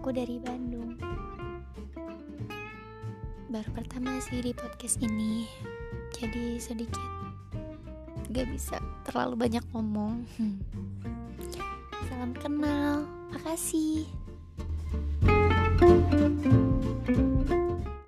aku dari Bandung. Baru pertama sih di podcast ini, jadi sedikit gak bisa terlalu banyak ngomong. Hmm. Salam kenal, makasih.